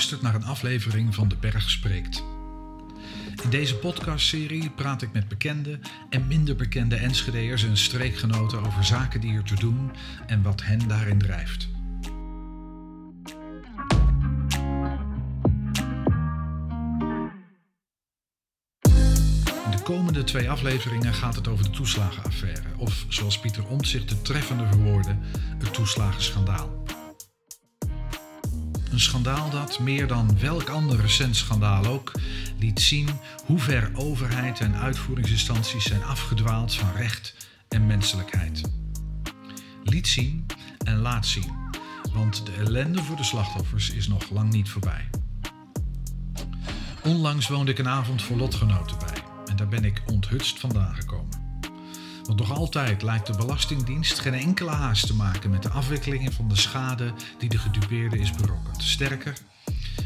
luistert naar een aflevering van De Berg Spreekt. In deze podcastserie praat ik met bekende en minder bekende Enschede'ers en streekgenoten over zaken die er te doen en wat hen daarin drijft. De komende twee afleveringen gaat het over de toeslagenaffaire, of zoals Pieter Omtzigt de treffende verwoordde, het toeslagenschandaal. Een schandaal dat, meer dan welk ander recent schandaal ook, liet zien hoe ver overheid en uitvoeringsinstanties zijn afgedwaald van recht en menselijkheid. Liet zien en laat zien, want de ellende voor de slachtoffers is nog lang niet voorbij. Onlangs woonde ik een avond voor lotgenoten bij en daar ben ik onthutst vandaan gekomen. Want nog altijd lijkt de Belastingdienst geen enkele haast te maken met de afwikkeling van de schade die de gedupeerde is berokkend. Sterker,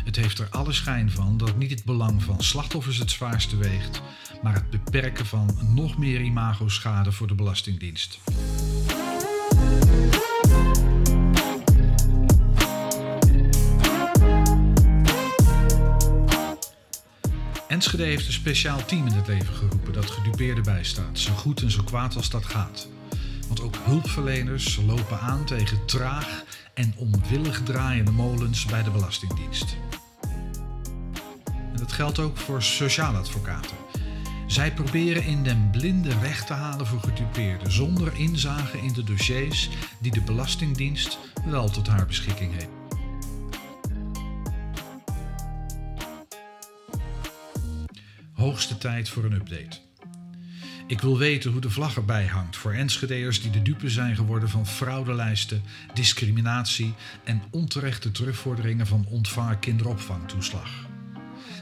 het heeft er alle schijn van dat niet het belang van slachtoffers het zwaarste weegt, maar het beperken van nog meer imagoschade voor de Belastingdienst. Enschede heeft een speciaal team in het leven geroepen dat gedupeerden bijstaat, zo goed en zo kwaad als dat gaat. Want ook hulpverleners lopen aan tegen traag en onwillig draaiende molens bij de Belastingdienst. En dat geldt ook voor sociaaladvocaten. Zij proberen in den blinde recht te halen voor gedupeerden, zonder inzage in de dossiers die de Belastingdienst wel tot haar beschikking heeft. Hoogste tijd voor een update. Ik wil weten hoe de vlag erbij hangt voor Enschede'ers die de dupe zijn geworden van fraudelijsten, discriminatie en onterechte terugvorderingen van ontvangen kinderopvangtoeslag.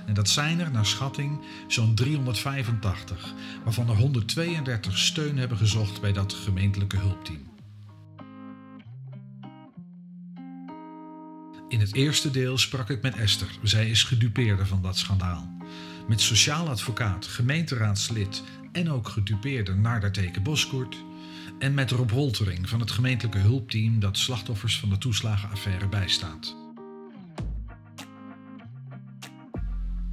En dat zijn er naar schatting zo'n 385, waarvan er 132 steun hebben gezocht bij dat gemeentelijke hulpteam. In het eerste deel sprak ik met Esther. Zij is gedupeerde van dat schandaal. Met sociaal advocaat, gemeenteraadslid en ook gedupeerde Naarderteke Boskoert. En met Rob Holtering van het gemeentelijke hulpteam dat slachtoffers van de toeslagenaffaire bijstaat.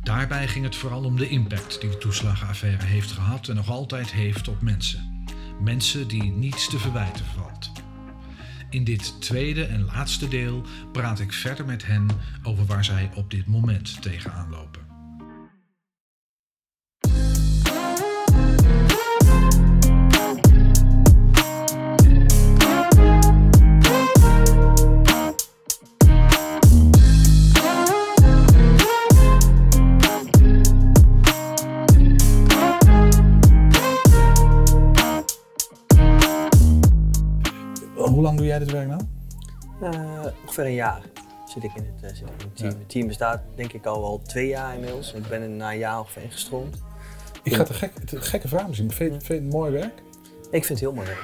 Daarbij ging het vooral om de impact die de toeslagenaffaire heeft gehad en nog altijd heeft op mensen. Mensen die niets te verwijten valt. In dit tweede en laatste deel praat ik verder met hen over waar zij op dit moment tegenaan lopen. Jij dit werk nou? Uh, ongeveer een jaar zit ik in het, uh, zit ik in het team. Ja. Het team bestaat denk ik al wel twee jaar inmiddels. Ik ben er na een jaar ongeveer ingestroomd. Ik ga het een, gek, gekke vraag misschien. Vind, vind je het mooi werk? Ik vind het heel mooi werk.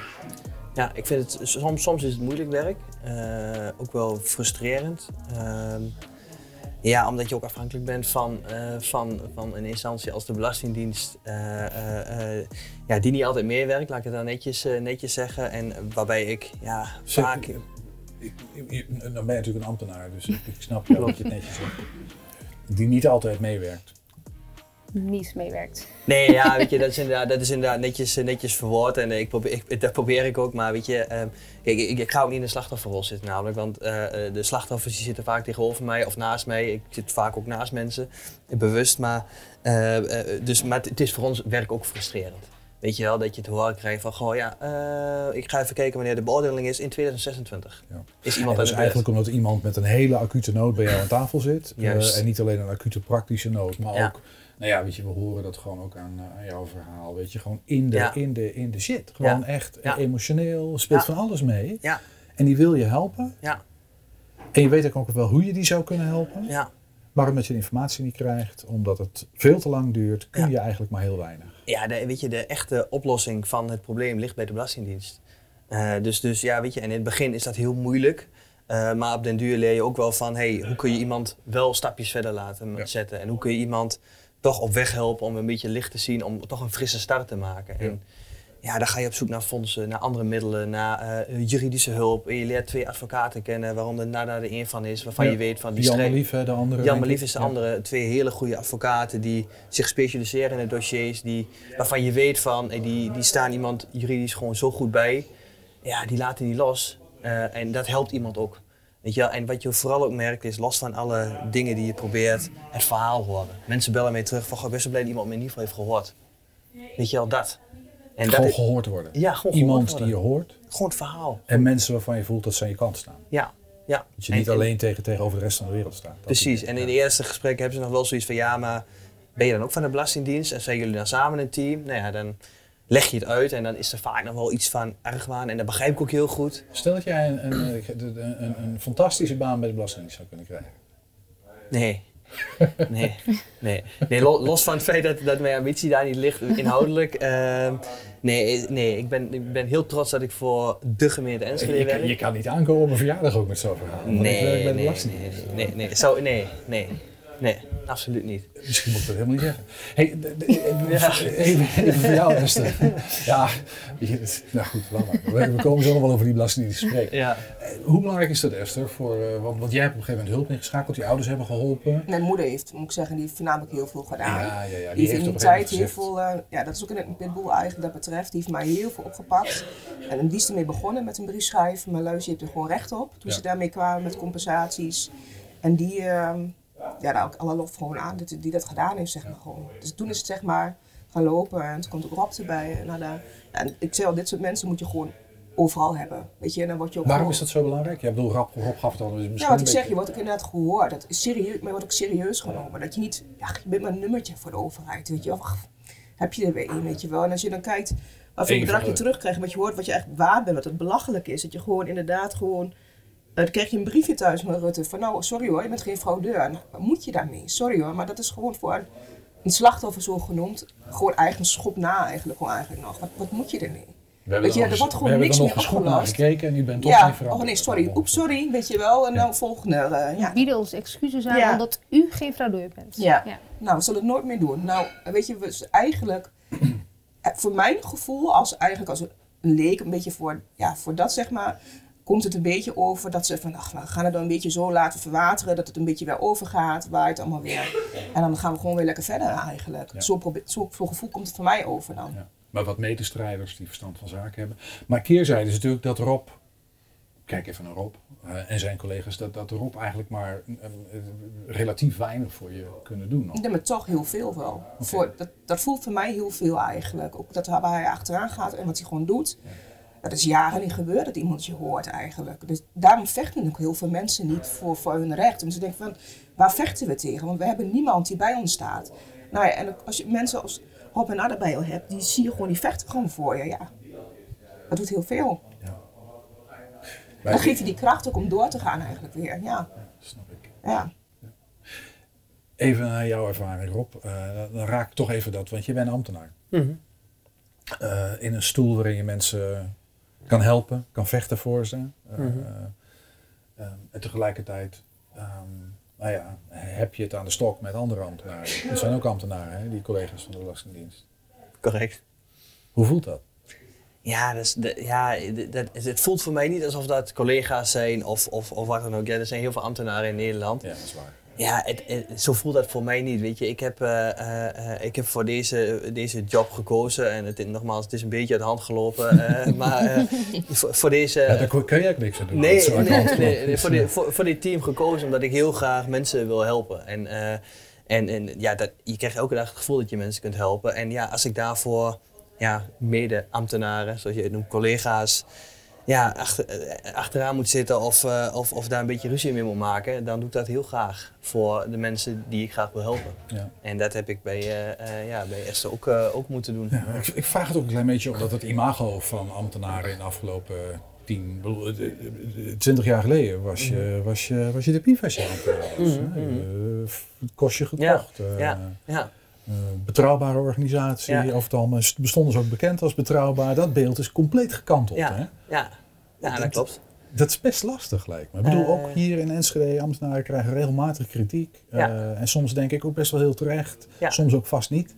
Ja, ik vind het, soms, soms is het moeilijk werk. Uh, ook wel frustrerend. Ehm, ja, omdat je ook afhankelijk bent van, uh, van, van een instantie als de Belastingdienst, uh, uh, ja, die niet altijd meewerkt, laat ik het dan netjes, netjes zeggen. En waarbij ik ja, vaak. Ik, dan ben je natuurlijk een ambtenaar, dus ik, ik snap wel dat je het netjes zegt. Die niet altijd meewerkt. Niet meewerkt. Nee, ja, weet je, dat is inderdaad, dat is inderdaad netjes, netjes verwoord en ik probeer, ik, dat probeer ik ook. Maar weet je, um, kijk, ik, ik ga ook niet in de slachtofferrol zitten namelijk, want uh, de slachtoffers die zitten vaak tegenover mij of naast mij. Ik zit vaak ook naast mensen, bewust, maar, uh, uh, dus, maar het is voor ons werk ook frustrerend. Weet je wel, dat je te horen krijgt van, goh ja, ik ga even kijken wanneer de beoordeling is in 2026. Ja. Is iemand en dat is eigenlijk omdat iemand met een hele acute nood bij jou aan tafel zit. en niet alleen een acute praktische nood, maar ja. ook nou ja, weet je, we horen dat gewoon ook aan, aan jouw verhaal. Weet je, gewoon in de, Ja. in de, in de shit. Gewoon Ja. echt Ja. emotioneel, speelt van alles mee. Ja, En die wil je helpen. ja, En je weet ook wel hoe je die zou kunnen helpen. ja. Maar omdat je de informatie niet krijgt, omdat het veel te lang duurt, kun je eigenlijk maar heel weinig. Ja, de, weet je, de echte oplossing van het probleem ligt bij de Belastingdienst. Eh, dus, dus ja, weet je, en in het begin is dat heel moeilijk. Eh, maar op den duur leer je ook wel van, hey, hoe kun je iemand wel stapjes verder laten zetten? En hoe kun je iemand toch op weg helpen om een beetje licht te zien, om toch een frisse start te maken? En ja, dan ga je op zoek naar fondsen, naar andere middelen, naar eh, juridische hulp. En je leert twee advocaten kennen, waaronder Nada er een van is, waarvan Ja, je weet van die Jan Lief, hè, de andere. Jan. Malief is de Ja. andere. Twee hele goede advocaten die zich specialiseren in de dossiers. Die, waarvan je weet van, eh, die, die staan iemand juridisch gewoon zo goed bij. Ja, die laten die los. Eh, en dat helpt iemand ook. Weet je wel? En wat je vooral ook merkt is, los van alle dingen die je probeert, het verhaal horen. Mensen bellen mij terug van, goh, ben zo blij dat iemand me in ieder geval heeft gehoord. Weet je wel, dat. En dat Gewoon is- gehoord worden. ja, gewoon Iemand die je hoort. Gewoon het verhaal. En mensen waarvan je voelt dat ze aan je kant staan. Ja, ja. Dat je En- niet en- alleen tegen, tegenover de rest van de wereld staat. Dat Precies, en in de eerste gesprekken hebben ze nog wel zoiets van ja, maar ben je dan ook van de Belastingdienst en zijn jullie dan samen een team? Nou ja, dan leg je het uit en dan is er vaak nog wel iets van argwaan en dat begrijp ik ook heel goed. Stel dat jij een, een, een, een, een fantastische baan bij de Belastingdienst zou kunnen krijgen. Nee. Nee, nee. nee lo- los van het feit dat, dat mijn ambitie daar niet ligt inhoudelijk. ehm, nee, nee ik, ben, ik ben heel trots dat ik voor de gemeente Enschede werk. je kan niet aankomen op een verjaardag ook met zo'n verhaal. ik Nee, nee, nee, nee, nee, Zo, nee, nee, nee, absoluut niet. Misschien moet ik dat helemaal niet zeggen. Hey, even, even voor jou, Esther. Ja, je- nou goed. We, we komen zo nog wel over die belastingdienst te spreken. Ja. Eh, Hoe belangrijk is dat, Esther? Voor, eh, want, want jij hebt op een gegeven moment hulp ingeschakeld, je ouders hebben geholpen. Mijn moeder heeft, moet ik zeggen, die heeft voornamelijk heel veel gedaan. Ja, ja, ja. Die, heeft in op die een tijd heel veel, eh, ja, dat is ook in het pitbull eigenlijk dat betreft. Die heeft mij heel veel opgepakt. En die is ermee begonnen met een brief schrijven. Maar luister, je hebt er gewoon recht op. Toen Ja. ze daarmee kwamen met compensaties. En die, ehm, ja, daar ook alle lof gewoon aan, dat, die dat gedaan heeft, zeg maar gewoon. Dus toen is het zeg maar gaan lopen en toen komt ook Rob erbij. En, nou, ja, en ik zei al, dit soort mensen moet je gewoon overal hebben. Weet je, en dan word je ook Waarom is dat zo belangrijk? Ik bedoel, Rob, Rob gaf al. Dus misschien ja, wat ik zeg, je wordt ook inderdaad gehoord. Dat is serieus, maar je wordt ook serieus genomen. Dat je niet, ja, je bent maar een nummertje voor de overheid, weet je. Ach, Heb je er weer een, weet je wel. En als je dan kijkt wat voor bedrag je terugkrijgt, wat je hoort, wat je echt waard bent, wat het belachelijk is. Dat je gewoon inderdaad gewoon, dan krijg je een briefje thuis van Rutte van nou, sorry hoor, je bent geen fraudeur. Moet je daarmee? Sorry hoor, maar dat is gewoon voor een, een slachtoffer zo genoemd, gewoon eigen schop na eigenlijk, gewoon eigenlijk nog. Wat, wat moet je ermee? We hebben Weet je, er wordt gewoon we hebben niks er meer opgelost. gekeken en u bent toch Ja, niet veranderd. oh nee, sorry, oeps, sorry, weet je wel. En dan volgende, eh, ja. We bieden ons excuses aan Ja. omdat u geen fraudeur bent. Ja. ja. Nou, we zullen het nooit meer doen. Nou, weet je, we eigenlijk, eh, voor mijn gevoel, als eigenlijk als een leek, een beetje voor, ja, voor dat zeg maar, komt het een beetje over dat ze van, ach, we gaan het dan een beetje zo laten verwateren, dat het een beetje weer overgaat, waait allemaal weer. En dan gaan we gewoon weer lekker verder eigenlijk. Ja. Zo, zo, voor gevoel komt het voor mij over dan. Ja. Maar wat medestrijders die verstand van zaken hebben. Maar keerzijde is natuurlijk dat Rob, kijk even naar Rob eh, en zijn collega's, dat, dat Rob eigenlijk maar eh, eh, relatief weinig voor je kunnen doen. nog. Ik denk maar toch heel veel wel. Voor, dat, dat voelt voor mij heel veel eigenlijk. Ook dat waar hij achteraan gaat en wat hij gewoon doet. Dat is jaren niet gebeurd dat iemand je hoort eigenlijk. Dus daarom vechten ook heel veel mensen niet voor, voor hun recht. Omdat ze denken van, waar vechten we tegen? Want we hebben niemand die bij ons staat. Nou ja, en als je mensen als Rob en Adda bij je hebt, die zie je gewoon, die vechten gewoon voor je. Ja. Dat doet heel veel. Dan geef je die kracht ook om door te gaan eigenlijk weer. Ja, Snap ik. ja. Even naar jouw ervaring, Rob. Eh, dan raak ik toch even dat, want je bent ambtenaar. Mhm. Eh, in een stoel waarin je mensen kan helpen, kan vechten voor ze. Eh, Mhm. eh, en tegelijkertijd ehm, nou ja, heb je het aan de stok met andere ambtenaren. Dat zijn ook ambtenaren, hè, die collega's van de Belastingdienst. Correct. Hoe voelt dat? Ja, dus de, ja dat, het voelt voor mij niet alsof dat collega's zijn of, of, of wat dan ook. Ja, er zijn heel veel ambtenaren in Nederland. Ja, dat is waar. Ja, het, het- zo voelt dat voor mij niet. Weet je, ik heb, eh, eh, eh, ik heb voor deze, deze job gekozen en het, nogmaals, het is een beetje uit de hand gelopen. eh, maar eh, voor, voor deze. Ja, daar kun je ook niks aan doen. Nee, nee, voor, dit, voor, voor dit team gekozen omdat ik heel graag mensen wil helpen. En, eh, en, en ja, dat, je krijgt elke dag het gevoel dat je mensen kunt helpen. En ja, als ik daarvoor ja, mede-ambtenaren, zoals je het noemt, collega's, ja, achter, eh, achteraan moet zitten of, eh, of, of daar een beetje ruzie mee moet maken, dan doe ik dat heel graag voor de mensen die ik graag wil helpen. Ja. En dat heb ik bij, eh, ja, bij Esther ook, ook moeten doen. Ja, ik, ik vraag het ook een klein beetje omdat het imago van ambtenaren in de afgelopen tien, bedoel, eh, eh, eh, twintig jaar geleden was je, was je, was je de ambtenaar was. Mhm, mhm. Kost je gekocht. Ja, ja. Eh, betrouwbare organisatie, Ja. over het bestonden ze ook bekend als betrouwbaar. Dat beeld is compleet gekanteld. Ja, Hè? ja. ja, dat klopt. Dat is best lastig, lijkt me. Ik bedoel, Eh. ook hier in Enschede, ambtenaren krijgen regelmatig kritiek. Ja. Eh, en soms denk ik ook best wel heel terecht. Soms ook vast niet.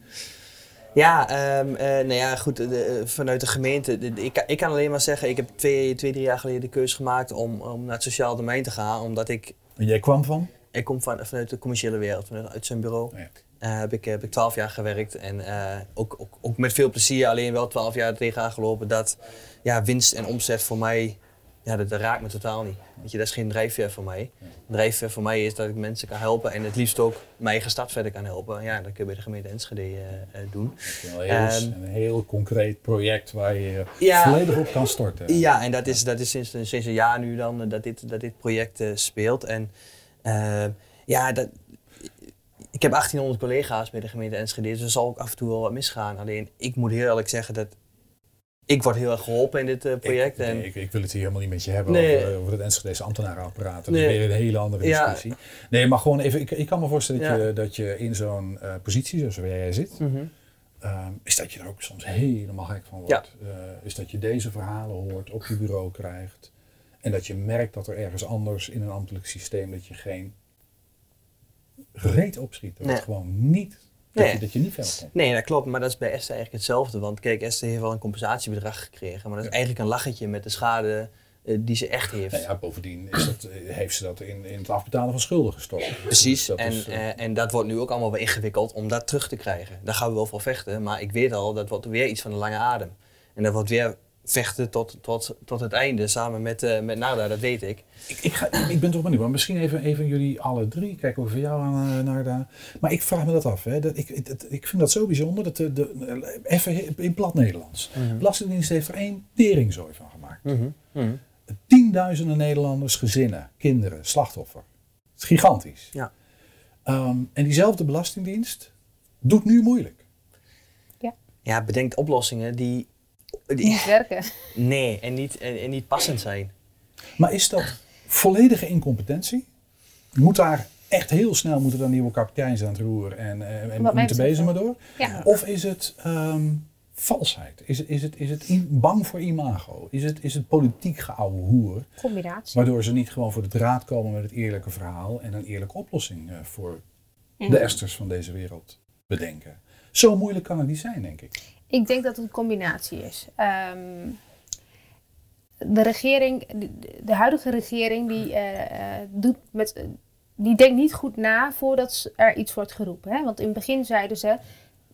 Ja, ehm, eh, nou ja, goed, de- eh, vanuit de gemeente. de- ik, kan- ik kan alleen maar zeggen, ik heb twee, twee drie jaar geleden de keuze gemaakt om, om naar het sociaal domein te gaan. Omdat ik, En jij kwam van? ik kom van, vanuit de commerciële wereld, vanuit uit zijn bureau. Oh ja. Eh, heb ik heb ik twaalf jaar gewerkt en eh, ook, ook, ook met veel plezier, alleen wel twaalf jaar tegenaan gelopen dat ja, winst en omzet voor mij, ja, dat, dat raakt me totaal niet. Weet je, dat is geen drijfveer voor mij. Drijfveer voor mij is dat ik mensen kan helpen en het liefst ook mijn eigen stad verder kan helpen. Ja, dat kun je bij de gemeente Enschede eh, doen. Heel, Ehm, een heel concreet project waar je Ja. volledig op kan storten. Ja, en dat is, dat is sinds, sinds een jaar nu dan dat dit, dat dit project speelt. En eh, ja, dat, ik heb 1800 collega's bij de gemeente Enschede, dus er zal ook af en toe wel wat misgaan. Alleen, ik moet heel eerlijk zeggen dat ik word heel erg geholpen in dit eh, project. Ik, en, nee, ik, ik wil het hier helemaal niet met je hebben Nee. over, over het Enschedeze ambtenarenapparaat. Dat Nee. is weer een hele andere Ja. discussie. Nee, maar gewoon even, ik, ik kan me voorstellen dat, Ja. je, dat je in zo'n eh, positie, zoals waar jij zit, Mhm. ehm, is dat je er ook soms helemaal gek van wordt. Eh, is dat je deze verhalen hoort, op je bureau krijgt. En dat je merkt dat er ergens anders in een ambtelijk systeem dat je geen reet opschiet. Dat Nee. het gewoon niet, dat, Nee. je, dat je niet verder komt. Nee, dat klopt, maar dat is bij Esther eigenlijk hetzelfde. Want kijk, Esther heeft wel een compensatiebedrag gekregen, maar dat is eigenlijk een lachetje met de schade eh, die ze echt heeft. Nou ja, bovendien is dat, eh, heeft ze dat in, in het afbetalen van schulden gestopt. Precies, Dat en, is, eh, eh, en dat wordt nu ook allemaal weer ingewikkeld om dat terug te krijgen. Daar gaan we wel voor vechten, maar ik weet al, dat wordt weer iets van een lange adem. En dat wordt weer vechten tot, tot, tot het einde, samen met, eh met Nada, dat weet ik. Ik, ik, ga, ik ben toch benieuwd, maar misschien even, even jullie alle drie. Kijken we voor jou aan, eh, naar daar. Maar ik vraag me dat af. Hè. Dat, ik, ik, dat- ik vind dat zo bijzonder. Dat de, de, even in plat Nederlands. De Belastingdienst heeft er één teringzooi van gemaakt. Tienduizenden Nederlanders, gezinnen, kinderen, slachtoffer. Het is gigantisch. Ja. Ehm, en diezelfde Belastingdienst doet nu moeilijk. Ja, bedenkt oplossingen die Niet werken. nee, en niet, en, en niet passend zijn. Maar is dat volledige incompetentie? Moet daar echt heel snel moeten dan nieuwe kapiteins aan het roer en, eh, en mij moeten bezig maar door? Ja. Of is het ehm, valsheid? Is, het- is het, is het bang voor imago? Is het, is het politiek geouwe hoer? Combinatie. Waardoor ze niet gewoon voor de draad komen met het eerlijke verhaal en een eerlijke oplossing eh, voor de Esters van deze wereld bedenken. Zo moeilijk kan het niet zijn, denk ik. Ik denk dat het een combinatie is. Ehm, de regering, de, huidige regering, die, eh, eh, doet met, die denkt niet goed na voordat er iets wordt geroepen. Hè? Want in het begin zeiden ze,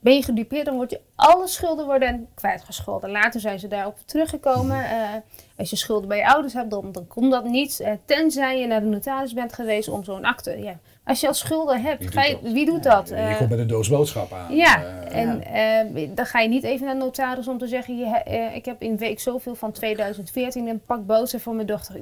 ben je gedupeerd, dan word je alle schulden worden kwijtgescholden. Later zijn ze daarop teruggekomen. Eh, als je schulden bij je ouders hebt, dan, dan komt dat niet. tenzij je naar de notaris bent geweest om zo'n akte. Ja. Als je al schulden hebt, Wie ga je, doet dat? wie doet dat? je Eh, komt met een doos boodschappen aan. ja, Eh, en eh, dan ga je niet even naar de notaris om te zeggen: je, eh, Ik heb in week zoveel van 2014 een pak boter voor mijn dochter.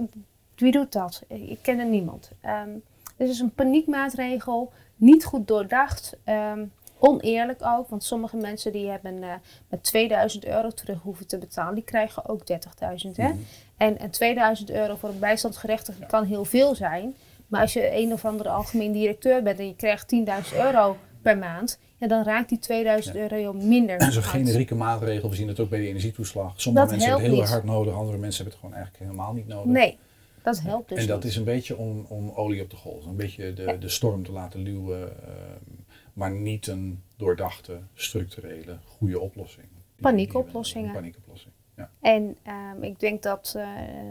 Wie doet dat? Ik, ken er niemand. Ehm dit is een paniekmaatregel, niet goed doordacht, ehm, oneerlijk ook. Want sommige mensen die hebben eh, met 2000 euro terug hoeven te betalen, die krijgen ook 30.000. Hè? En, en 2000 euro voor een bijstandsgerechtigde kan heel veel zijn. Maar als je een of andere algemeen directeur bent en je krijgt 10.000 euro per maand, ja, dan raakt die 2000 euro minder. Dat is een generieke maatregel. We zien het ook bij de energietoeslag. Sommige Dat mensen hebben het heel helpt hard nodig, andere mensen hebben het gewoon eigenlijk helemaal niet nodig. Nee, dat helpt dus en dat niet. is een beetje om, om olie op de golf, een beetje de, de storm te laten luwen, ehm, maar niet een doordachte, structurele, goede oplossing. Paniekoplossingen. Paniekoplossing. Ja. En ehm, ik denk dat eh,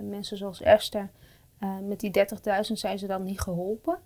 mensen zoals Esther, eh, met die 30.000 zijn ze dan niet geholpen.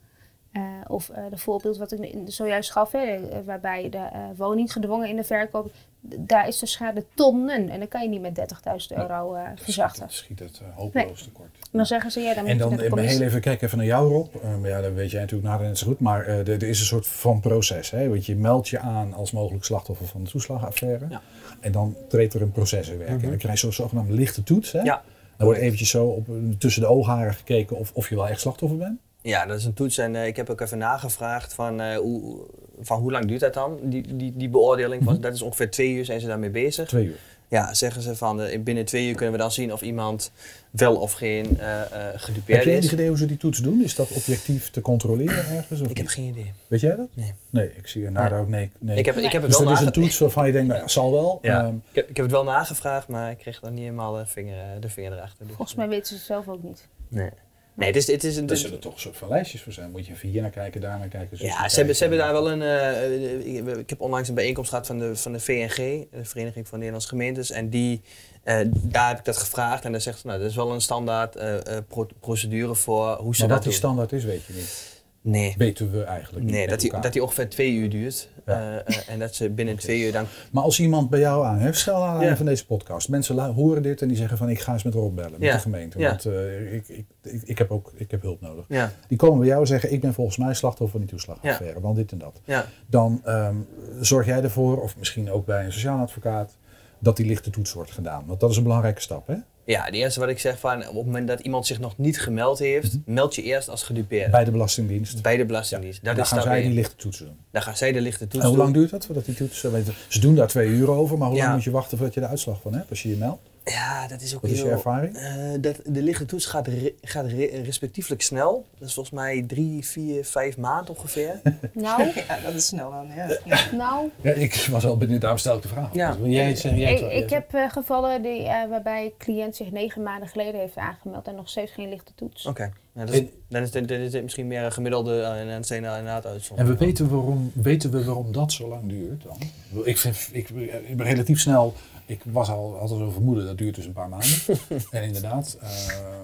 Eh, of eh de voorbeeld wat ik zojuist gaf, hè, eh, waarbij de eh, woning gedwongen in de verkoop, daar is de schade tonnen. En dan kan je niet met 30.000 euro eh Dat verzachten. schiet het, schiet het eh, hopeloos tekort. En dan zeggen ze, ja, dan moet En je dan de eh, heel even kijken even naar jou Rob. Eh, maar ja, dat weet jij natuurlijk nader net zo goed. Maar eh, er, er is een soort van proces. Hè? Want je meldt je aan als mogelijk slachtoffer van de toeslagenaffaire. Ja. En dan treedt er een proces in werk. En dan krijg je zo'n zogenaamde lichte toets. Hè? Ja. Dan wordt eventjes zo op, tussen de oogharen gekeken of, of je wel echt slachtoffer bent. Ja, dat is een toets en eh, ik heb ook even nagevraagd van, eh, hoe, van hoe lang duurt dat dan, die, die, die beoordeling. Van, dat is ongeveer twee uur zijn ze daarmee bezig. Twee uur. Ja, zeggen ze van eh, binnen twee uur kunnen we dan zien of iemand wel of geen eh eh Heb gedupeerd je is. enig idee hoe ze die toets doen? Is dat objectief te controleren ergens? Of Ik heb geen idee. Weet jij dat? Nee. Nee, ik zie er naar ook nee. nee. Ik heb, ik heb het dus wel dat is een toets waarvan je denkt, nou ja, zal wel. Ja. Ehm, ik, heb, ik heb het wel nagevraagd, maar ik kreeg dan niet helemaal de vinger, de vinger erachter. Dus, Volgens mij weten ze het zelf ook niet. Nee. Nee, het is, het is een... Er zullen toch een soort van lijstjes voor zijn. Moet je even hier naar kijken, daar naar kijken. Ja, ze hebben, ze hebben daar wel een. eh, ik, heb onlangs een bijeenkomst gehad van de, van de VNG, de Vereniging van Nederlandse Gemeentes. En die, eh, daar heb ik dat gevraagd. En dan zegt ze, nou, dat is wel een standaard eh, pro- procedure voor hoe ze Maar dat wat die doen. standaard is, weet je niet. Nee, Weten we eigenlijk niet. nee dat, die, elkaar. dat die ongeveer twee uur duurt. Ja. Eh, eh, en dat ze binnen twee uur dan. Maar als iemand bij jou aan heeft, stel aan Ja. van deze podcast. Mensen horen dit en die zeggen van ik ga eens met Rob bellen, met de gemeente. Want eh, ik, ik, ik, ik heb ook ik heb hulp nodig. Die komen bij jou en zeggen ik ben volgens mij slachtoffer van die toeslagaffaire, want dit en dat. Dan ehm, zorg jij ervoor, of misschien ook bij een sociaal advocaat, dat die lichte toets wordt gedaan. Want dat is een belangrijke stap, hè? Ja, het eerste wat ik zeg van op het moment dat iemand zich nog niet gemeld heeft, meld je eerst als gedupeerde. Bij de Belastingdienst. Bij de Belastingdienst. Is gaan zij die lichte toetsen doen. Dan gaan zij de lichte toets En hoe lang duurt dat voordat die toetsen... Ze doen daar twee uur over, maar hoe Ja. lang moet je wachten voordat je de uitslag van hebt als je je meldt? Ja, dat is ook Wat is heel... je ervaring? Eh, dat, de lichte toets gaat, re- gaat re- respectieflijk snel. Dat is volgens mij drie, vier, vijf maanden ongeveer. Nou, Ja, dat is snel dan. Ja. Ja. nou. Ja, ik was al benieuwd, daarom stel ik de vraag. Ja. Dus wil jij iets zeggen? Jij Ik, ik heb eh, gevallen die, eh, waarbij een cliënt zich negen maanden geleden heeft aangemeld en nog steeds geen lichte toets. Oké. Nou, dat is- En- dan, is het, dan is het misschien meer een gemiddelde eh, en er inderdaad En uitzonderingen. we weten, waarom, weten we waarom dat zo lang duurt dan? Ik, vind, ik, ik ben relatief snel, ik was al, had al zo'n vermoeden, dat duurt dus een paar maanden. en inderdaad, eh,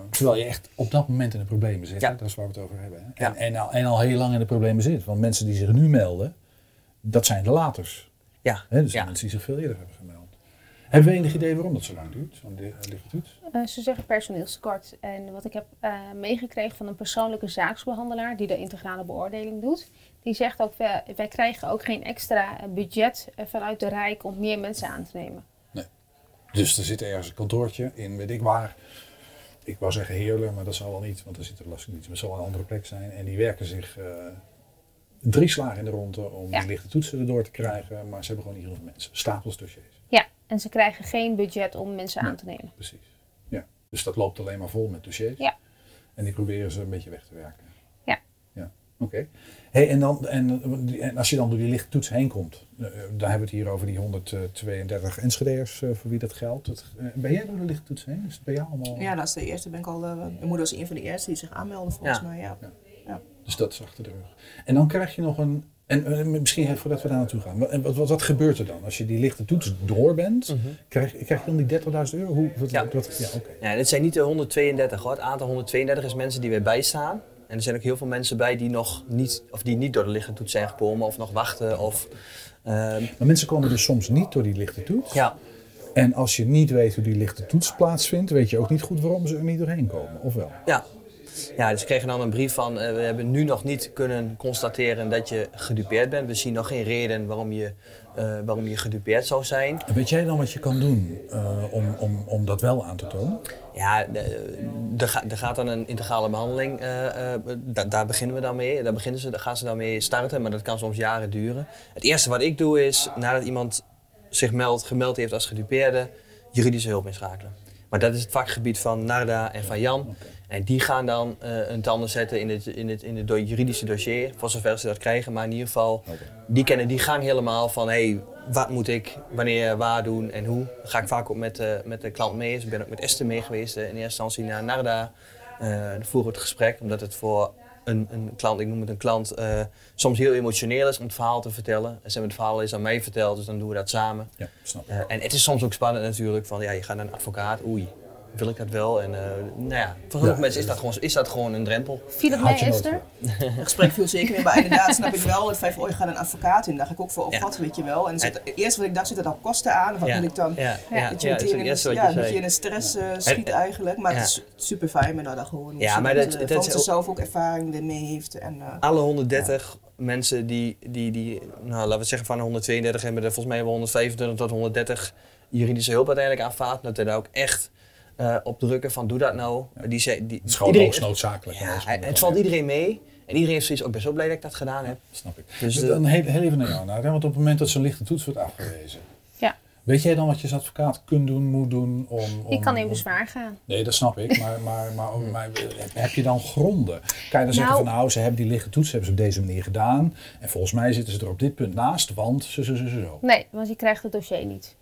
terwijl je echt op dat moment in de problemen zit, Ja. hè, dat is waar we het over hebben. Hè? Ja. En, en, al, en al heel lang in de problemen zit. Want mensen die zich nu melden, dat zijn de laters. Ja. Hè? Dus Ja. mensen die zich veel eerder hebben gemeld. Hebben we enig idee waarom dat zo lang duurt, zo'n li- lichte toets? Eh, ze zeggen personeelstekort. En wat ik heb eh, meegekregen van een persoonlijke zaaksbehandelaar die de integrale beoordeling doet, die zegt ook, wij, wij krijgen ook geen extra eh, budget vanuit de Rijk om meer mensen aan te nemen. Dus er zit ergens een kantoortje in, weet ik waar. Ik wou zeggen Heerlen, maar dat zal wel niet, want er zit de belastingdienst. Maar het zal wel een andere plek zijn. En die werken zich eh, drie slagen in de ronde om Ja. lichte toetsen erdoor te krijgen. Maar ze hebben gewoon niet genoeg mensen. Stapels dossiers. Ja, en ze krijgen geen budget om mensen aan te nemen. Precies. Ja. Dus dat loopt alleen maar vol met dossiers. Ja. En die proberen ze een beetje weg te werken. Ja. Ja, oké. Hey, en, dan, en, en als je dan door die lichte toets heen komt, eh, dan hebben we het hier over die 132 Enschede'ers eh, voor wie dat geldt. Het, eh, ben jij door de lichte toets heen? Is het bij jou allemaal? ja, dat is de eerste. Ben ik al, eh, mijn moeder was een van de eerste die zich aanmeldde volgens Ja. mij. Ja. Dus dat is achter de rug. En dan krijg je nog een. En misschien even voordat we daar naartoe gaan. Wat, wat, wat gebeurt er dan? Als je die lichte toets door bent, krijg, krijg je dan die 30.000 euro? Hoe, wat, Ja. ja oké. Ja, dit zijn niet de 132 hoor. Het aantal 132 is mensen die weer bijstaan. En er zijn ook heel veel mensen bij die nog niet, of die niet door de lichte toets zijn gekomen of nog wachten. Of, ehm, Maar mensen komen dus soms niet door die lichte toets. ja, En als je niet weet hoe die lichte toets plaatsvindt, weet je ook niet goed waarom ze er niet doorheen komen. Of wel? Ja. Ja, dus we kregen dan een brief van, eh, we hebben nu nog niet kunnen constateren dat je gedupeerd bent. We zien nog geen reden waarom je, eh, waarom je gedupeerd zou zijn. Weet jij dan wat je kan doen eh, om, om, om dat wel aan te tonen? Ja, er ga- gaat dan een integrale behandeling, eh, da- daar beginnen we dan mee. Daar, beginnen ze, daar gaan ze dan mee starten, maar dat kan soms jaren duren. Het eerste wat ik doe is, nadat iemand zich meldt, gemeld heeft als gedupeerde, juridische hulp inschakelen. Maar dat is het vakgebied van Narda en van Jan. En die gaan dan eh hun tanden zetten in het, in, het, in het do- juridische dossier, voor zover ze dat krijgen. Maar in ieder geval, die kennen die gang helemaal van, hé, hey, wat moet ik, wanneer, waar doen en hoe. Daar ga ik vaak ook met, eh, met de klant mee. Dus ik ben ook met Esther mee geweest eh, in eerste instantie naar Narda. Eh voeren we het gesprek, omdat het voor een, een klant, ik noem het een klant, eh, soms heel emotioneel is om het verhaal te vertellen. En ze hebben het verhaal eens aan mij verteld, dus dan doen we dat samen. Ja, snap ik. Eh, en het is soms ook spannend natuurlijk, van ja, je gaat naar een advocaat, oei, wil ik dat wel? En eh, nou ja, voor sommige Ja. mensen is dat, gewoon, is dat gewoon een drempel. Viel het nooit Esther? Het gesprek viel zeker mee, maar inderdaad snap ik wel het feit van, oh, je gaat een advocaat in. Daar ga ik ook voor op Ja. wat, weet je wel. En zit, eerst wat ik dacht, zit er dan kosten aan? Of wat Ja. moet ik dan? Ja, ja, je meteen in, een, wat ja, je dat je zei. in een stress eh, schiet En- eigenlijk. Maar ja. het is super fijn met dat gewoon. Ja, maar dat, dat- eh, dat van is ze ook- zelf ook ervaring ermee heeft. En, eh, Alle 130 mensen die, die, die, nou laten we zeggen van de 132 hebben er volgens mij wel 125 tot 130 juridische hulp uiteindelijk aanvaard. Dat we daar ook echt eh, op drukken van doe dat nou. Die, zei- die, Het is gewoon iedereen- hoogst noodzakelijk. Ja, het, valt iedereen mee. En iedereen is zoiets ook best wel blij dat ik dat gedaan heb. Snap ik. Dus, Dus eh, dan heel, heel even naar jou. Nou, want op het moment dat zo'n lichte toets wordt afgewezen. Ja. Weet jij dan wat je als advocaat kunt doen, moet doen om... om Ik kan in bezwaar gaan. Nee, dat snap ik. Maar, maar, maar, maar heb je dan gronden? Kan je dan zeggen Nou- van nou, ze hebben die lichte toets hebben ze op deze manier gedaan. En volgens mij zitten ze er op dit punt naast, want zo, zo, zo, zo, zo. Nee, want je krijgt het dossier niet.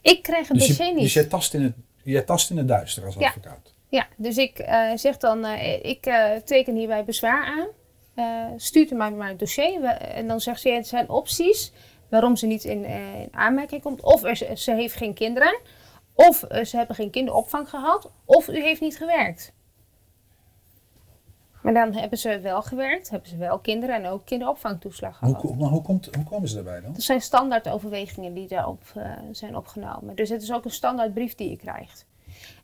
Ik krijg het Dus, dossier je, niet. dus jij tast in het, jij tast in het duister als Ja. advocaat. Ja, dus ik eh, zeg dan, eh, ik eh, teken hierbij bezwaar aan. Stuurt u mij maar het dossier. We- en dan zegt ze, het zijn opties waarom ze niet in, in aanmerking komt. Of er, ze- heeft geen kinderen. Of ze hebben geen kinderopvang gehad. Of u heeft niet gewerkt. Maar dan hebben ze wel gewerkt, hebben ze wel kinderen en ook kinderopvangtoeslag Hoe, gehad. ko- maar hoe, komt, hoe komen ze daarbij dan? Dat zijn standaard overwegingen die daarop eh, zijn opgenomen. Dus het is ook een standaard brief die je krijgt.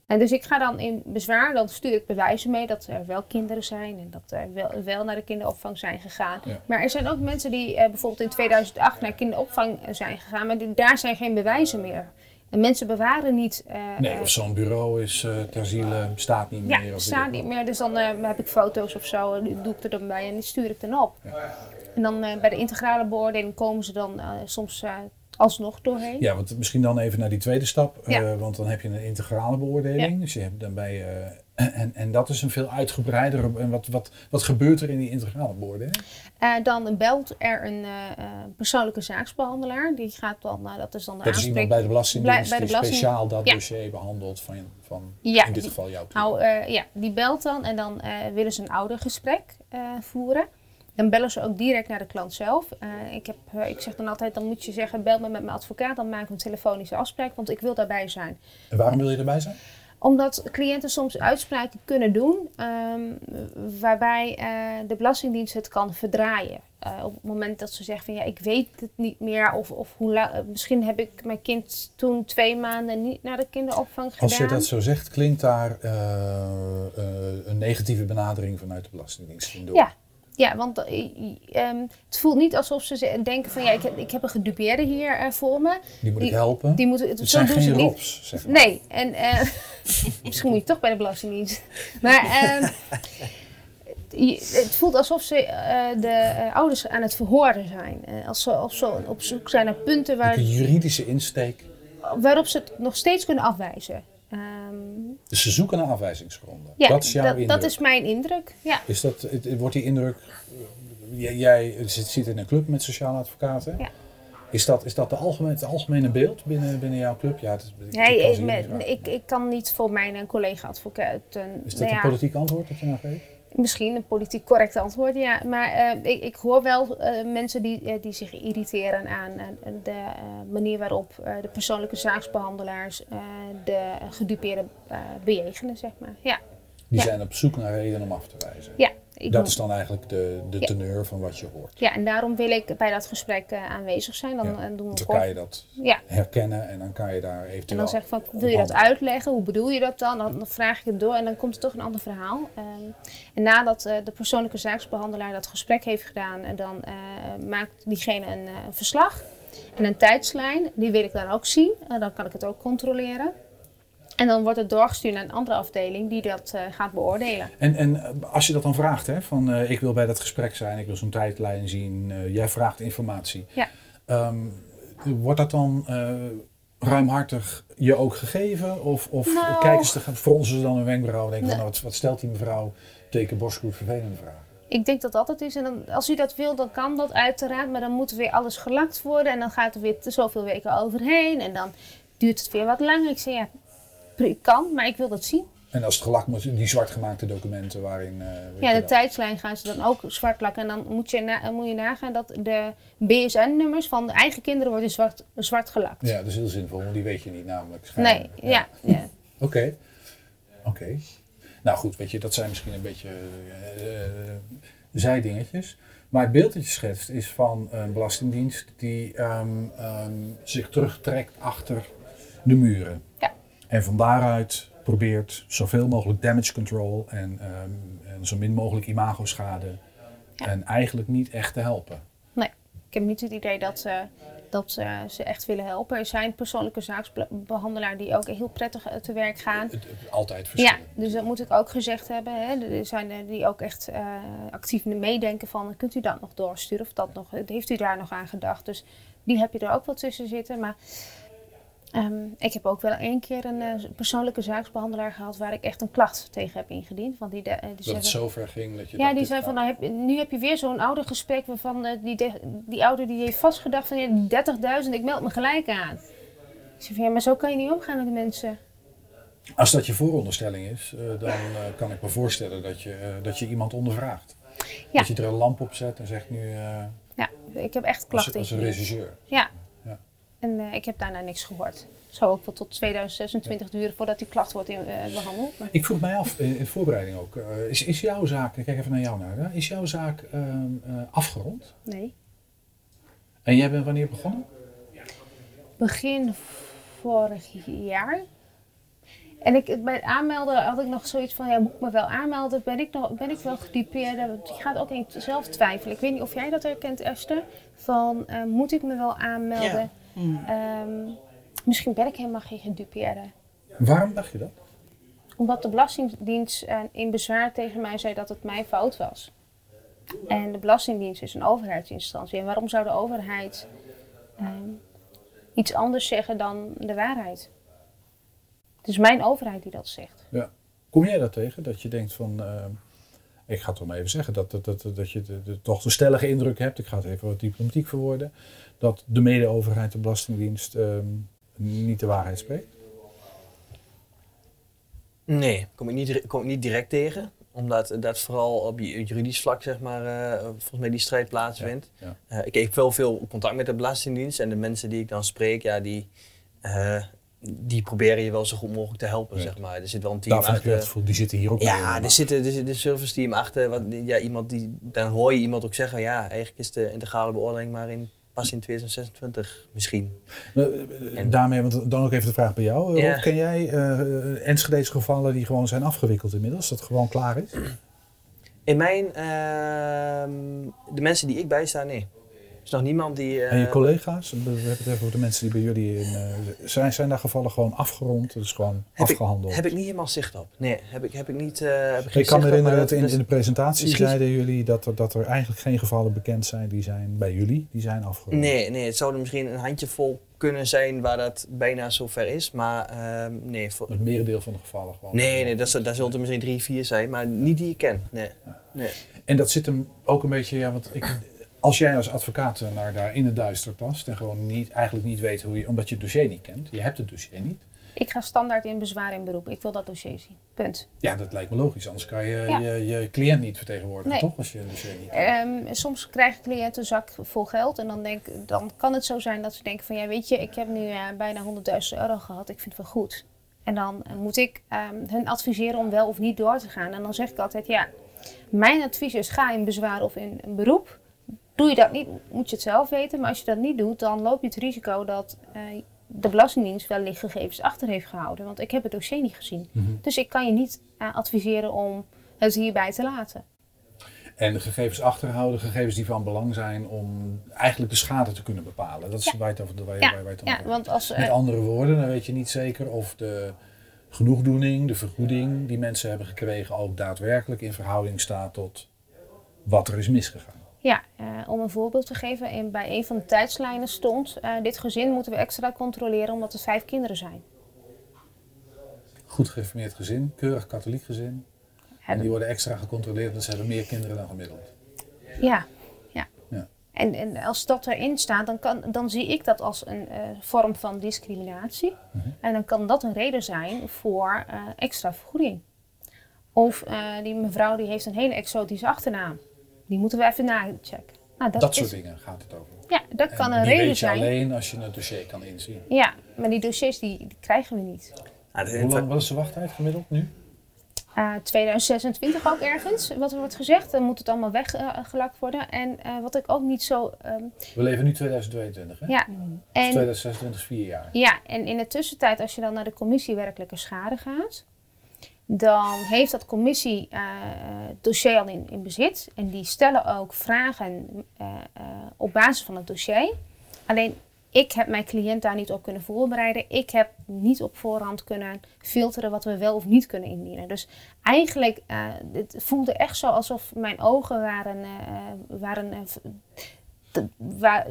En dus ik ga dan in bezwaar, dan stuur ik bewijzen mee dat er wel kinderen zijn en dat er wel, wel naar de kinderopvang zijn gegaan. Ja. Maar er zijn ook mensen die eh, bijvoorbeeld in 2008 naar kinderopvang zijn gegaan, maar die- daar zijn geen bewijzen meer. En mensen bewaren niet. eh, Nee, of zo'n bureau is eh ter ziele, staat niet meer. ja, staat niet meer. Dus dan eh, heb ik foto's of zo, doe ik er dan bij en die stuur ik dan op. Ja. En dan bij de integrale beoordeling komen ze dan soms alsnog doorheen. Ja, want misschien dan even naar die tweede stap. Ja. want dan heb je een integrale beoordeling. Dus je hebt dan bij, en, en dat is een veel uitgebreidere. En wat, wat, wat gebeurt er in die integrale beoordeling? Eh, dan belt er een eh, eh, persoonlijke zaaksbehandelaar. Die gaat dan, eh, dat is dan de Dat is iemand bij de Belastingdienst bij de die belasting- speciaal dat Ja. dossier behandelt van, van Ja, in dit die- geval jouw. Nou ja, die belt dan en dan willen ze een oudergesprek voeren. Dan bellen ze ook direct naar de klant zelf. Ik, heb, ik zeg dan altijd, dan moet je zeggen, bel me met mijn advocaat. Dan maken we een telefonische afspraak, want ik wil daarbij zijn. En waarom wil je erbij zijn? Omdat cliënten soms uitspraken kunnen doen ehm, waarbij eh, de Belastingdienst het kan verdraaien. Eh, op het moment dat ze zeggen van ja, ik weet het niet meer of, of hoe misschien heb ik mijn kind toen twee maanden niet naar de kinderopvang gedaan. Als je dat zo zegt, klinkt daar eh, een negatieve benadering vanuit de Belastingdienst in door. Ja. Ja, want eh, ehm, het voelt niet alsof ze denken van ja, ik heb, ik heb een gedupeerde hier eh, voor me. Die moet ik helpen. Die moeten, het zijn geen ze niet. rops, zeg maar. Nee, en eh, misschien moet je toch bij de Belastingdienst. Maar ehm, je- het voelt alsof ze de ouders aan het verhoren zijn. Als ze, ze op zoek zijn naar punten waar, Een juridische insteek. waarop ze het nog steeds kunnen afwijzen. Ehm, Dus ze zoeken naar afwijzingsgronden. ja, dat is jouw dat, indruk. dat is mijn indruk. Ja. Is dat, het- wordt die indruk, jij, jij zit, in een club met sociale advocaten. Ja. Is dat, is dat de algemene, het algemene beeld binnen, binnen jouw club? Ja, het is, ik- Nee, ik, kan ik, kan niet voor mijn collega-advocaten. Is dat nou een ja, politiek antwoord dat je nou geeft? Misschien een politiek correct antwoord, ja. Maar eh, ik, ik hoor wel eh, mensen die, eh, die zich irriteren aan de manier waarop de persoonlijke zaaksbehandelaars eh, de gedupeerden eh, bejegenen, zeg maar. Ja, Die Ja. zijn op zoek naar reden om af te wijzen. ja. Ik Dat is dan eigenlijk de, de Ja. teneur van wat je hoort. ja, en daarom wil ik bij dat gesprek eh, aanwezig zijn. Dan Ja, eh, doen we dan kan je dat Ja, herkennen en dan kan je daar en eventueel... dan zeg ik van, wil je dat uitleggen? Hoe bedoel je dat dan? Dan dan vraag ik het door en dan komt er toch een ander verhaal. Ehm, en nadat eh, de persoonlijke zaaksbehandelaar dat gesprek heeft gedaan, en dan maakt diegene een verslag en een tijdslijn. Die wil ik dan ook zien. En dan kan ik het ook controleren. En dan wordt het doorgestuurd naar een andere afdeling die dat eh, gaat beoordelen. En, en eh, als je dat dan vraagt, hè, van eh, ik wil bij dat gesprek zijn, ik wil zo'n tijdlijn zien, jij vraagt informatie. Ja. Ehm, wordt dat dan ruimhartig je ook gegeven? Of, of Nou. kijken ze, fronsen ze dan een wenkbrauw en denken van, Nee. nou, wat, wat stelt die mevrouw teken borstgroep vervelende vragen? Ik denk dat dat het is. En dan, als u dat wil, dan kan dat uiteraard. Maar dan moet er weer alles gelakt worden. En dan gaat er weer te zoveel weken overheen. En dan duurt het weer wat langer. Ik zeg ja, kan, maar ik wil dat zien. En als het gelakt moet, die zwart gemaakte documenten waarin... eh, Ja, de tijdslijn gaan ze dan ook zwart lakken. En dan moet je, na, moet je nagaan dat de BSN-nummers van de eigen kinderen worden zwart, zwart gelakt. Ja, dat is heel zinvol, want die weet je niet namelijk. Nee, ja. ja. Oké. Oké. Nou goed, weet je, dat zijn misschien een beetje eh, zijdingetjes. Maar het beeld dat je schetst is van een belastingdienst die ehm, ehm, zich terugtrekt achter de muren. Ja. En van daaruit probeert zoveel mogelijk damage control en, ehm, en zo min mogelijk imagoschade. Ja. En eigenlijk niet echt te helpen. Ik heb niet het idee dat, ze dat ze echt willen helpen. Er zijn persoonlijke zaaksbehandelaars die ook heel prettig te werk gaan. Altijd Ja, verschillen. dus dat moet ik ook gezegd hebben. Hè. Er zijn er die ook echt eh, actief meedenken van, kunt u dat nog doorsturen of dat nog, heeft u daar nog aan gedacht? Dus die heb je er ook wel tussen zitten. Maar ehm, ik heb ook wel één keer een eh, persoonlijke zaaksbehandelaar gehad waar ik echt een klacht tegen heb ingediend. Want die, de, eh, die Dat het van- zo ver ging dat je ja, die zei gaat- van, nou heb, je- nu heb je weer zo'n ouder gesprek waarvan eh, die, de- die ouder die heeft vastgedacht van ja, die 30.000, ik meld me gelijk aan. Ik zei van ja, maar zo kan je niet omgaan met de mensen. Als dat je vooronderstelling is, dan kan ik me voorstellen dat je, dat je iemand ondervraagt. Ja. Dat je er een lamp op zet en zegt nu Ja, ik heb echt als, klachten als een ingediend. regisseur. Ja. Ja. En eh, ik heb daarna niks gehoord. Het zou ook wel tot 2026 duren voordat die klacht wordt in, eh, behandeld. Maar Ik vroeg mij af, in, in voorbereiding ook, eh, is, is jouw zaak, ik kijk even naar jou naar, hè? is jouw zaak ehm, eh, afgerond? nee. En jij bent wanneer begonnen? Begin vorig jaar. En ik, bij het aanmelden had ik nog zoiets van, ja, moet ik me wel aanmelden? Ben ik, nog, ben ik wel gedupeerd? Want Je gaat ook in zelf twijfelen. Ik weet niet of jij dat herkent, Esther. Van, eh, moet ik me wel aanmelden? Ehm, misschien ben ik helemaal geen gedupeerde. Waarom dacht je dat? Omdat de Belastingdienst in bezwaar tegen mij zei dat het mijn fout was. En de Belastingdienst is een overheidsinstantie. En waarom zou de overheid ehm, iets anders zeggen dan de waarheid? Het is mijn overheid die dat zegt. Ja. Kom jij dat tegen? Dat je denkt van, ehm, ik ga het toch maar even zeggen, dat, dat, dat, dat je de, de- toch de stellige indruk hebt, ik ga het even wat diplomatiek verwoorden, dat de mede-overheid, de Belastingdienst, ehm, niet de waarheid spreekt? Nee, kom ik niet, kom ik niet direct tegen. Omdat dat vooral op ju- juridisch vlak, zeg maar, eh, volgens mij die strijd plaatsvindt. Ja, Eh, ik, ik heb wel veel contact met de Belastingdienst. En de mensen die ik dan spreek, ja, die, eh, die proberen je wel zo goed mogelijk te helpen, Ja. zeg maar. Er zit wel een team Daarvan achter. gevoel, die zitten hier ook Ja, er zit, er zit een service team achter. Wat, ja, iemand die, dan hoor je iemand ook zeggen, ja, eigenlijk is de integrale beoordeling maar in, pas in 2026 misschien. Eh, eh, Daarmee, want dan ook even de vraag bij jou. Eh, Ja. Rob, ken jij eh Enschede's gevallen die gewoon zijn afgewikkeld inmiddels? Dat het gewoon klaar is? In mijn, ehm, de mensen die ik bijsta, nee. Er is nog niemand die... eh, En je collega's, we hebben het even over de mensen die bij jullie in, eh, zijn, zijn daar gevallen gewoon afgerond, dus gewoon heb ik, afgehandeld? heb ik niet helemaal zicht op. Nee, heb ik, heb ik niet... eh, heb ik geen ik kan me herinneren dat in, de presentatie misschien- zeiden jullie dat er, dat er eigenlijk geen gevallen bekend zijn die zijn bij jullie, die zijn afgerond. Nee, nee, het zou er misschien een handjevol kunnen zijn waar dat bijna zover is. Maar ehm, nee, voor- Het merendeel van de gevallen gewoon. nee, nee dat, zou- daar zullen er misschien drie, vier zijn. Maar niet die ik ken. Nee. nee. En dat zit hem ook een beetje, ja, want ik, als jij als advocaat naar daar in het duister tast en gewoon niet, eigenlijk niet weet hoe je, omdat je het dossier niet kent, je hebt het dossier niet. Ik ga standaard in bezwaar in beroep. Ik wil dat dossier zien. Punt. Ja, dat lijkt me logisch, anders kan je Ja. je, je cliënt niet vertegenwoordigen, Nee. toch? Als je een dossier niet. Ehm, soms krijgen cliënten een zak vol geld en dan, denk, dan kan het zo zijn dat ze denken van ja weet je, ik heb nu eh, bijna 100.000 euro gehad, ik vind het wel goed. En dan eh, moet ik ehm, hen adviseren om wel of niet door te gaan. En dan zeg ik altijd ja, mijn advies is ga in bezwaar of in een beroep. Doe je dat niet, moet je het zelf weten. Maar als je dat niet doet, dan loop je het risico dat eh, de Belastingdienst wellicht gegevens achter heeft gehouden. Want ik heb het dossier niet gezien. Mhm. Dus ik kan je niet eh, adviseren om het hierbij te laten. En de gegevens achterhouden, gegevens die van belang zijn om eigenlijk de schade te kunnen bepalen. Dat is Ja. waar je het over waar je- Ja, waar je het over ja hebt. want als... eh, Met andere woorden, dan weet je niet zeker of de genoegdoening, de vergoeding die mensen hebben gekregen ook daadwerkelijk in verhouding staat tot wat er is misgegaan. Ja, eh, om een voorbeeld te geven, in, bij een van de tijdslijnen stond: eh, dit gezin moeten we extra controleren omdat het vijf kinderen zijn. Goed geïnformeerd gezin, keurig katholiek gezin. En die worden extra gecontroleerd, want ze hebben meer kinderen dan gemiddeld. Ja, ja. Ja. En, en als dat erin staat, dan, kan, dan zie ik dat als een eh, vorm van discriminatie. Mhm. En dan kan dat een reden zijn voor extra vergoeding. Of die mevrouw die heeft een hele exotische achternaam. Die moeten we even nachecken. Nou, dat, Dat, soort dingen gaat het over. Ja, dat En kan een die reden weet je zijn. alleen als je het dossier kan inzien. Ja, maar die dossiers die, die krijgen we niet. Ja, de- Hoe lang, wat is de wachttijd gemiddeld nu? Eh, 2026 ook ergens, wat er wordt gezegd. Dan moet het allemaal weggelakt worden. En eh, wat ik ook niet zo... ehm, We leven nu 2022, hè? ja, en, 2026 is vier jaar. ja, en in de tussentijd, als je dan naar de commissie werkelijke schade gaat... dan heeft dat commissie eh, het dossier al in, in bezit. En die stellen ook vragen eh, eh, op basis van het dossier. Alleen, ik heb mijn cliënt daar niet op kunnen voorbereiden. Ik heb niet op voorhand kunnen filteren wat we wel of niet kunnen indienen. Dus eigenlijk, eh het voelde echt zo alsof mijn ogen waren... eh, waren eh, dat-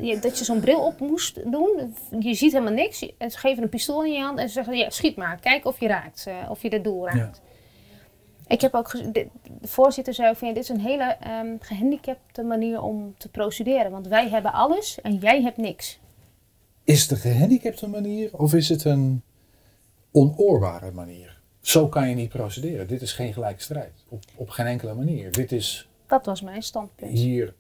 je- dat zo'n bril op moest doen. Je ziet helemaal niks. Ze geven een pistool in je hand en ze zeggen: ja, schiet maar. Kijk of je raakt. eh, of je het doel raakt. Ik heb ook de, voorzitter zei ook van ja, dit is een hele ehm, gehandicapte manier om te procederen. Want wij hebben alles en jij hebt niks. Is het een gehandicapte manier of is het een onoorbare manier? Zo kan je niet procederen. Dit is geen gelijke strijd. Op, op geen enkele manier. Dit is, Dat was mijn standpunt. hier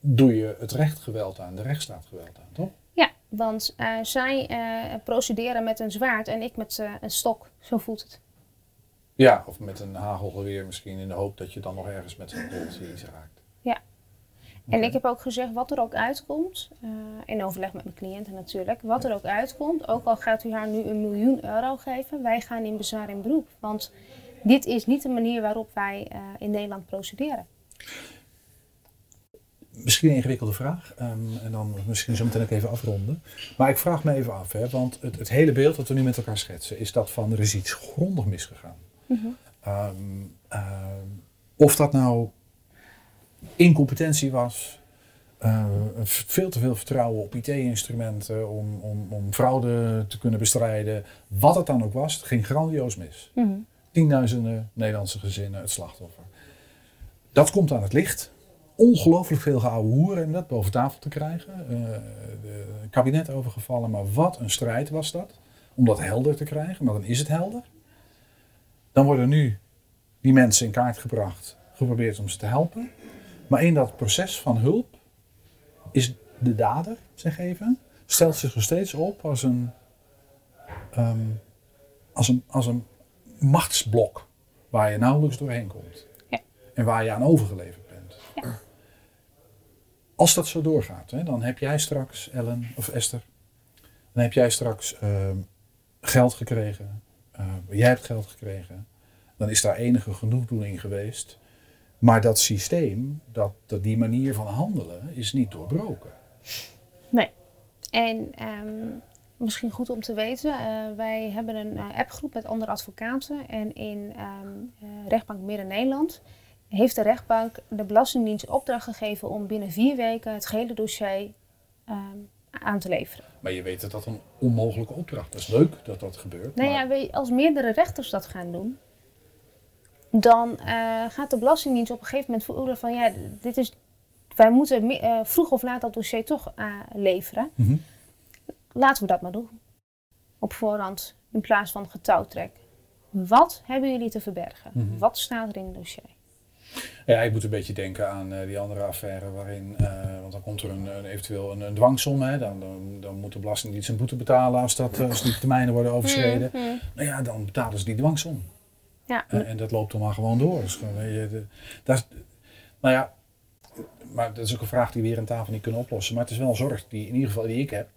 doe je het recht geweld aan, de rechtsstaat geweld aan, toch? Ja, want eh, zij eh, procederen met een zwaard en ik met eh, een stok. Zo voelt het. Ja, of met een hagelgeweer misschien in de hoop dat je dan nog ergens met zo'n boltje iets raakt. Ja. En ik heb ook gezegd, wat er ook uitkomt, eh, in overleg met mijn cliënten natuurlijk, wat er ook uitkomt, ook al gaat u haar nu een miljoen euro geven, wij gaan in bezwaar in beroep. Want dit is niet de manier waarop wij eh, in Nederland procederen. Misschien een ingewikkelde vraag. ehm, en dan misschien zo meteen ook even afronden. Maar ik vraag me even af, hè, want het, het hele beeld dat we nu met elkaar schetsen, is dat van er is iets grondig misgegaan. Ehm, ehm, of dat nou incompetentie was, eh, veel te veel vertrouwen op IT-instrumenten om, om, om fraude te kunnen bestrijden, wat het dan ook was, het ging grandioos mis. Tienduizenden Nederlandse gezinnen het slachtoffer. Dat komt aan het licht. Ongelooflijk veel geouwe hoeren om dat boven tafel te krijgen. Eh, de kabinet overgevallen, maar wat een strijd was dat. Om dat helder te krijgen, maar dan is het helder. Dan worden nu die mensen in kaart gebracht, geprobeerd om ze te helpen. Maar in dat proces van hulp is de dader, zeg even, stelt zich nog steeds op als een, ehm, als een, als een machtsblok waar je nauwelijks doorheen komt. Ja. En waar je aan overgeleverd bent. Als dat zo doorgaat, hè, dan heb jij straks, Ellen of Esther, dan heb jij straks ehm, geld gekregen. Eh, jij hebt geld gekregen. Dan is daar enige genoegdoening geweest. Maar dat systeem, dat, dat die manier van handelen, is niet doorbroken. Nee. En ehm, misschien goed om te weten, eh, wij hebben een eh, appgroep met andere advocaten. En in ehm, eh, rechtbank Midden-Nederland heeft de rechtbank de Belastingdienst opdracht gegeven om binnen vier weken het gehele dossier ehm, aan te leveren. Maar je weet dat dat een onmogelijke opdracht is. Dat is leuk dat dat gebeurt. Nou maar ja, als meerdere rechters dat gaan doen, dan eh, gaat de Belastingdienst op een gegeven moment voelen van ja, dit is, wij moeten eh, vroeg of laat dat dossier toch eh, leveren. Mhm. Laten we dat maar doen. Op voorhand in plaats van getouwtrek. Wat hebben jullie te verbergen? Mhm. Wat staat er in het dossier? Ja, ik moet een beetje denken aan eh, die andere affaire waarin, eh, want dan komt er een, een- eventueel een, een dwangsom, hè, dan, dan, dan moet de Belastingdienst een boete betalen als, dat, eh, als die termijnen worden overschreden. Mhm. Nou ja, dan betalen ze die dwangsom. Ja, En, en dat loopt dan maar gewoon door. Dus je, de, dat nou ja, maar dat is ook een vraag die we hier aan tafel niet kunnen oplossen. Maar het is wel een zorg die in ieder geval die ik heb.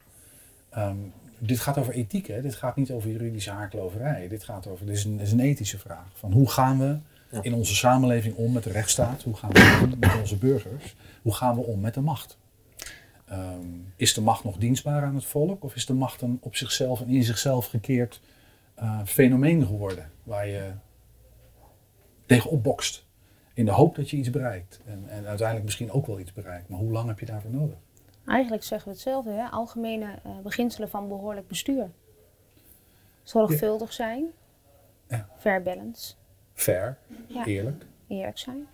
Ehm, dit gaat over ethiek, hè? dit gaat niet over juridische haarkloverij. Dit gaat over, dit is een, dit is een ethische vraag. Van hoe gaan we Ja. in onze samenleving om met de rechtsstaat? Hoe gaan we om met onze burgers? Hoe gaan we om met de macht? Ehm, is de macht nog dienstbaar aan het volk? Of is de macht een op zichzelf en in zichzelf gekeerd eh, fenomeen geworden? Waar je tegenop bokst. In de hoop dat je iets bereikt. En, en uiteindelijk misschien ook wel iets bereikt. Maar hoe lang heb je daarvoor nodig? eigenlijk zeggen we hetzelfde. Hè? Algemene eh, beginselen van behoorlijk bestuur. Zorgvuldig zijn. Ja. Fair balance. Fair, Ja. eerlijk. Eerlijk zijn.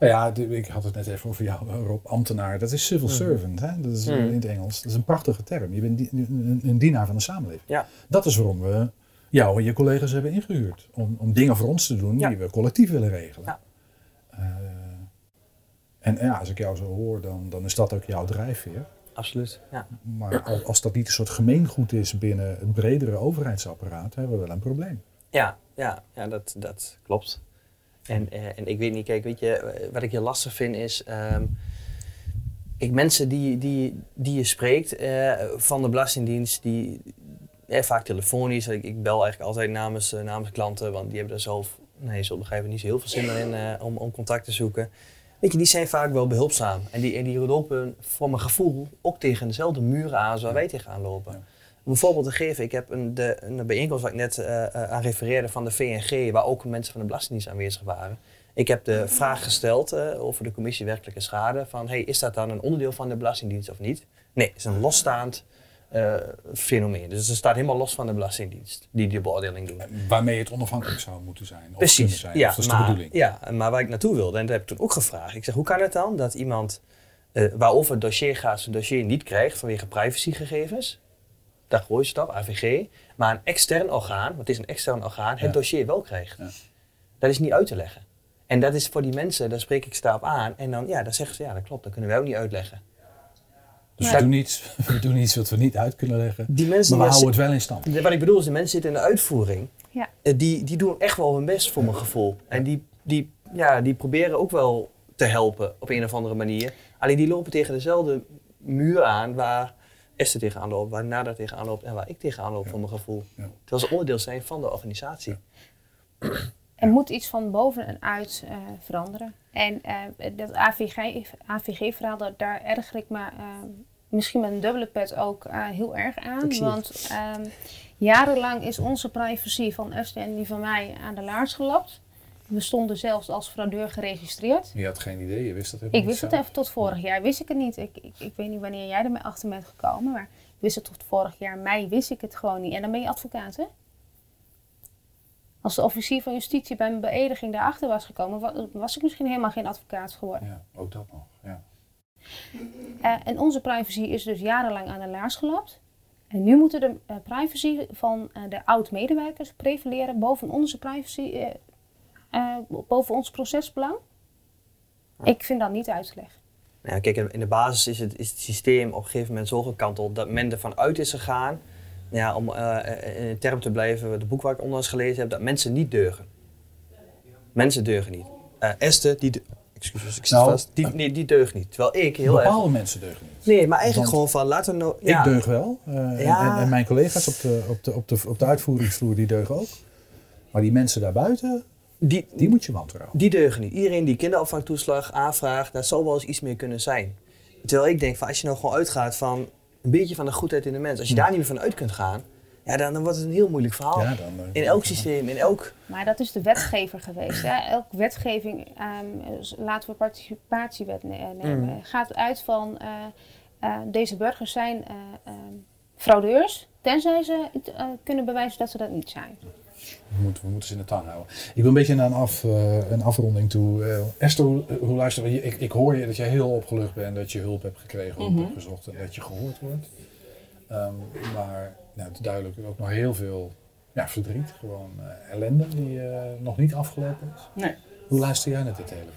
Nou ja, ik had het net even over jou, Rob. Ambtenaar, dat is civil servant. Hè? Dat is Mhm. in het Engels. Dat is een prachtige term. Je bent een, een dienaar van de samenleving. Ja. Dat is waarom we jou en je collega's hebben ingehuurd. Om, om dingen voor ons te doen Ja. die we collectief willen regelen. Ja. Eh, en ja, als ik jou zo hoor, dan, dan is dat ook jouw drijfveer. Absoluut. Ja. Maar als, als dat niet een soort gemeengoed is binnen het bredere overheidsapparaat, hebben we wel een probleem. Ja, ja, ja dat, dat klopt. En, eh, en ik weet niet, kijk, weet je, eh, wat ik heel lastig vind is. ehm ik, mensen die, die, die je spreekt eh, van de Belastingdienst, die eh, vaak telefonisch. Ik, ik bel eigenlijk altijd namens, namens klanten, want die hebben er zelf, nee, je zult begrijpen, niet zo heel veel zin meer in om, om contact te zoeken. Weet je, die zijn vaak wel behulpzaam. En die, en die lopen voor mijn gevoel ook tegen dezelfde muren aan zoals wij tegenaan lopen. Ja. Om een voorbeeld te geven, ik heb een, de, een bijeenkomst waar ik net eh, eh, aan refereerde van de VNG, waar ook mensen van de Belastingdienst aanwezig waren. Ik heb de vraag gesteld eh, over de commissie werkelijke schade, van hey, is dat dan een onderdeel van de Belastingdienst of niet? Nee, het is een losstaand fenomeen. Dus het staat helemaal los van de Belastingdienst, die die beoordeling doen. Waarmee het onafhankelijk zou moeten zijn. Of Precies, zijn. ja, of dat is maar, de bedoeling. Ja, maar waar ik naartoe wilde, en dat heb ik toen ook gevraagd. Ik zeg, hoe kan het dan dat iemand waarover het dossier gaat, zijn dossier niet krijgt vanwege privacygegevens? Dat grootste stap, AVG, maar een extern orgaan, want het is een extern orgaan, het Ja. dossier wel krijgt. Ja. Dat is niet uit te leggen. En dat is voor die mensen, daar spreek ik ze daarop aan. En dan, ja, dan zeggen ze, ja, dat klopt, dat kunnen wij ook niet uitleggen. Dus we, doen iets, we doen iets wat we niet uit kunnen leggen. Die mensen Maar we houden het wel in stand. Wat ik bedoel is, de mensen zitten in de uitvoering. Ja. Eh, Die, die doen echt wel hun best voor mijn gevoel. En die, die, ja, die proberen ook wel te helpen op een of andere manier. Alleen die lopen tegen dezelfde muur aan waar Esther tegenaan loopt, waar Nada tegenaan loopt en waar ik tegenaan loop voor mijn gevoel. Ja. Terwijl ze onderdeel zijn van de organisatie. Er moet iets van boven en uit eh, veranderen. En eh, dat AVG AVG-verhaal, daar, daar erger ik me eh, misschien met een dubbele pet ook heel erg aan. Want ehm, jarenlang is onze privacy van Esther en die van mij aan de laars gelapt. We stonden zelfs als fraudeur geregistreerd. Je had geen idee, je wist dat helemaal Ik wist niet het zelf. even tot vorig jaar, wist ik het niet. Ik, ik, ik weet niet wanneer jij ermee achter bent gekomen, maar ik wist het tot vorig jaar mei, wist ik het gewoon niet. En dan ben je advocaat, hè? Als de officier van justitie bij mijn beëdiging daarachter was gekomen, wa- was ik misschien helemaal geen advocaat geworden. Ja, ook dat nog. Ja. Eh, en onze privacy is dus jarenlang aan de laars gelapt. En nu moeten de eh, privacy van eh, de oud-medewerkers prevaleren boven onze privacy, eh, eh, boven ons procesbelang. Ik vind dat niet uit te leggen. Nou ja, kijk, in de basis is het, is het systeem op een gegeven moment zo gekanteld dat men ervan uit is gegaan, ja, om eh, in een term te blijven, het boek waar ik onlangs gelezen heb, dat mensen niet deugen. Mensen deugen niet. Eh Esther, die, de- excuses, ik zit Nou, vast, die, nee, die deugt niet. Terwijl ik heel erg... Bepaalde mensen deugen niet. Nee, maar eigenlijk Want gewoon van, laten we nou... Ja, Ik deug wel. eh, en- Ja. en, en mijn collega's op de, op, de, op, de, op de uitvoeringsvloer, die deugen ook. Maar die mensen daarbuiten, die, die moet je wantrouwen. Die deugen niet. Iedereen die kinderopvangtoeslag aanvraagt, daar zal wel eens iets meer kunnen zijn. Terwijl ik denk van als je nou gewoon uitgaat van een beetje van de goedheid in de mens, als je daar niet meer van uit kunt gaan, ja, dan, dan wordt het een heel moeilijk verhaal. Ja, dan, eh, in elk systeem, in elk. Maar dat is de wetgever geweest. Hè? Elke wetgeving, ehm, dus laten we participatiewet eh, nemen, Mm. gaat uit van eh, eh, deze burgers zijn eh, ehm, fraudeurs, tenzij ze kunnen bewijzen dat ze dat niet zijn. We moeten, we moeten ze in de tang houden. Ik wil een beetje naar een, af, eh, een afronding toe. Eh, Esther, hoe, hoe luister je? Ik, ik hoor je dat je heel opgelucht bent, dat je hulp hebt gekregen, hulp Mhm. hebt gezocht en dat je gehoord wordt. Ehm, maar nou, het is duidelijk ook nog heel veel ja, verdriet, gewoon eh, ellende die eh, nog niet afgelopen is. Nee. Hoe luister jij naar dit hele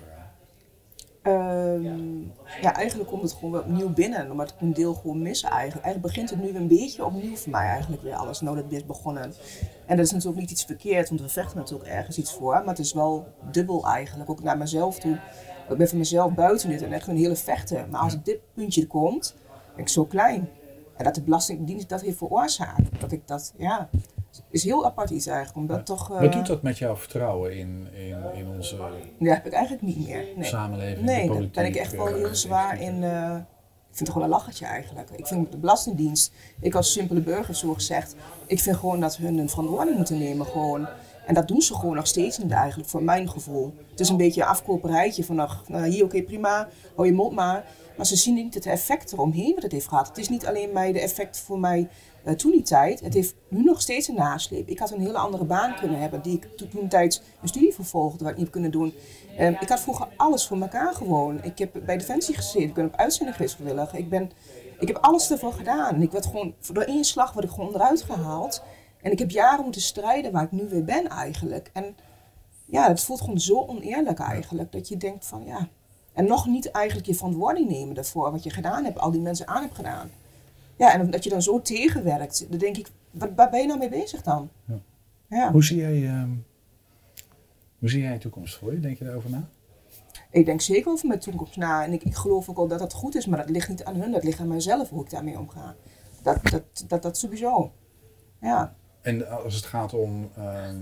Ehm, ja, eigenlijk komt het gewoon weer opnieuw binnen, omdat ik een deel gewoon mis eigenlijk. Eigenlijk begint het nu weer een beetje opnieuw voor mij eigenlijk weer alles, nou dat is begonnen. En dat is natuurlijk niet iets verkeerd, want we vechten natuurlijk ergens iets voor, maar het is wel dubbel eigenlijk, ook naar mezelf toe. Ik ben van mezelf buiten dit en echt een hele vechten, maar als op dit puntje komt, ben ik zo klein. En dat de Belastingdienst dat heeft veroorzaakt, dat ik dat, ja, is heel apart iets eigenlijk, omdat toch... eh, Wat doet dat met jouw vertrouwen in, in, in onze Ja, heb ik eigenlijk niet meer. Nee. samenleving, Nee, daar ben ik echt wel eh, heel zwaar in. eh, ik vind het gewoon een lachertje eigenlijk. Ik vind de Belastingdienst, ik als simpele burger zo gezegd, ik vind gewoon dat hun een verantwoording moeten nemen gewoon. En dat doen ze gewoon nog steeds niet eigenlijk, voor mijn gevoel. Het is een beetje een afkoperijtje van, nou, hier oké prima, hou je mond maar. Maar ze zien niet het effect eromheen wat het heeft gehad. Het is niet alleen mij de effect voor mij eh, toen die tijd. Het heeft nu nog steeds een nasleep. Ik had een hele andere baan kunnen hebben die ik to- toen tijds een studie vervolgde, wat ik niet kunnen doen. Ehm, ik had vroeger alles voor elkaar gewoon. Ik heb bij Defensie gezeten, ik ben op uitzending geweest vrijwillig. Ik, ben, ik heb alles ervoor gedaan. Ik werd gewoon, door één slag word ik gewoon eruit gehaald. En ik heb jaren moeten strijden waar ik nu weer ben eigenlijk. En ja, het voelt gewoon zo oneerlijk eigenlijk. Dat je denkt van ja. En nog niet eigenlijk je verantwoording nemen daarvoor wat je gedaan hebt, al die mensen aan hebt gedaan. Ja, en dat je dan zo tegenwerkt, dan denk ik, waar ben je nou mee bezig dan? Ja. Ja. Hoe zie jij, ehm, hoe zie jij de toekomst voor je? Denk je daarover na? Ik denk zeker over mijn toekomst na. En ik, ik geloof ook al dat dat goed is, maar dat ligt niet aan hun, dat ligt aan mijzelf hoe ik daarmee omga. Dat, dat, dat, dat sowieso. Ja. En als het gaat om ehm,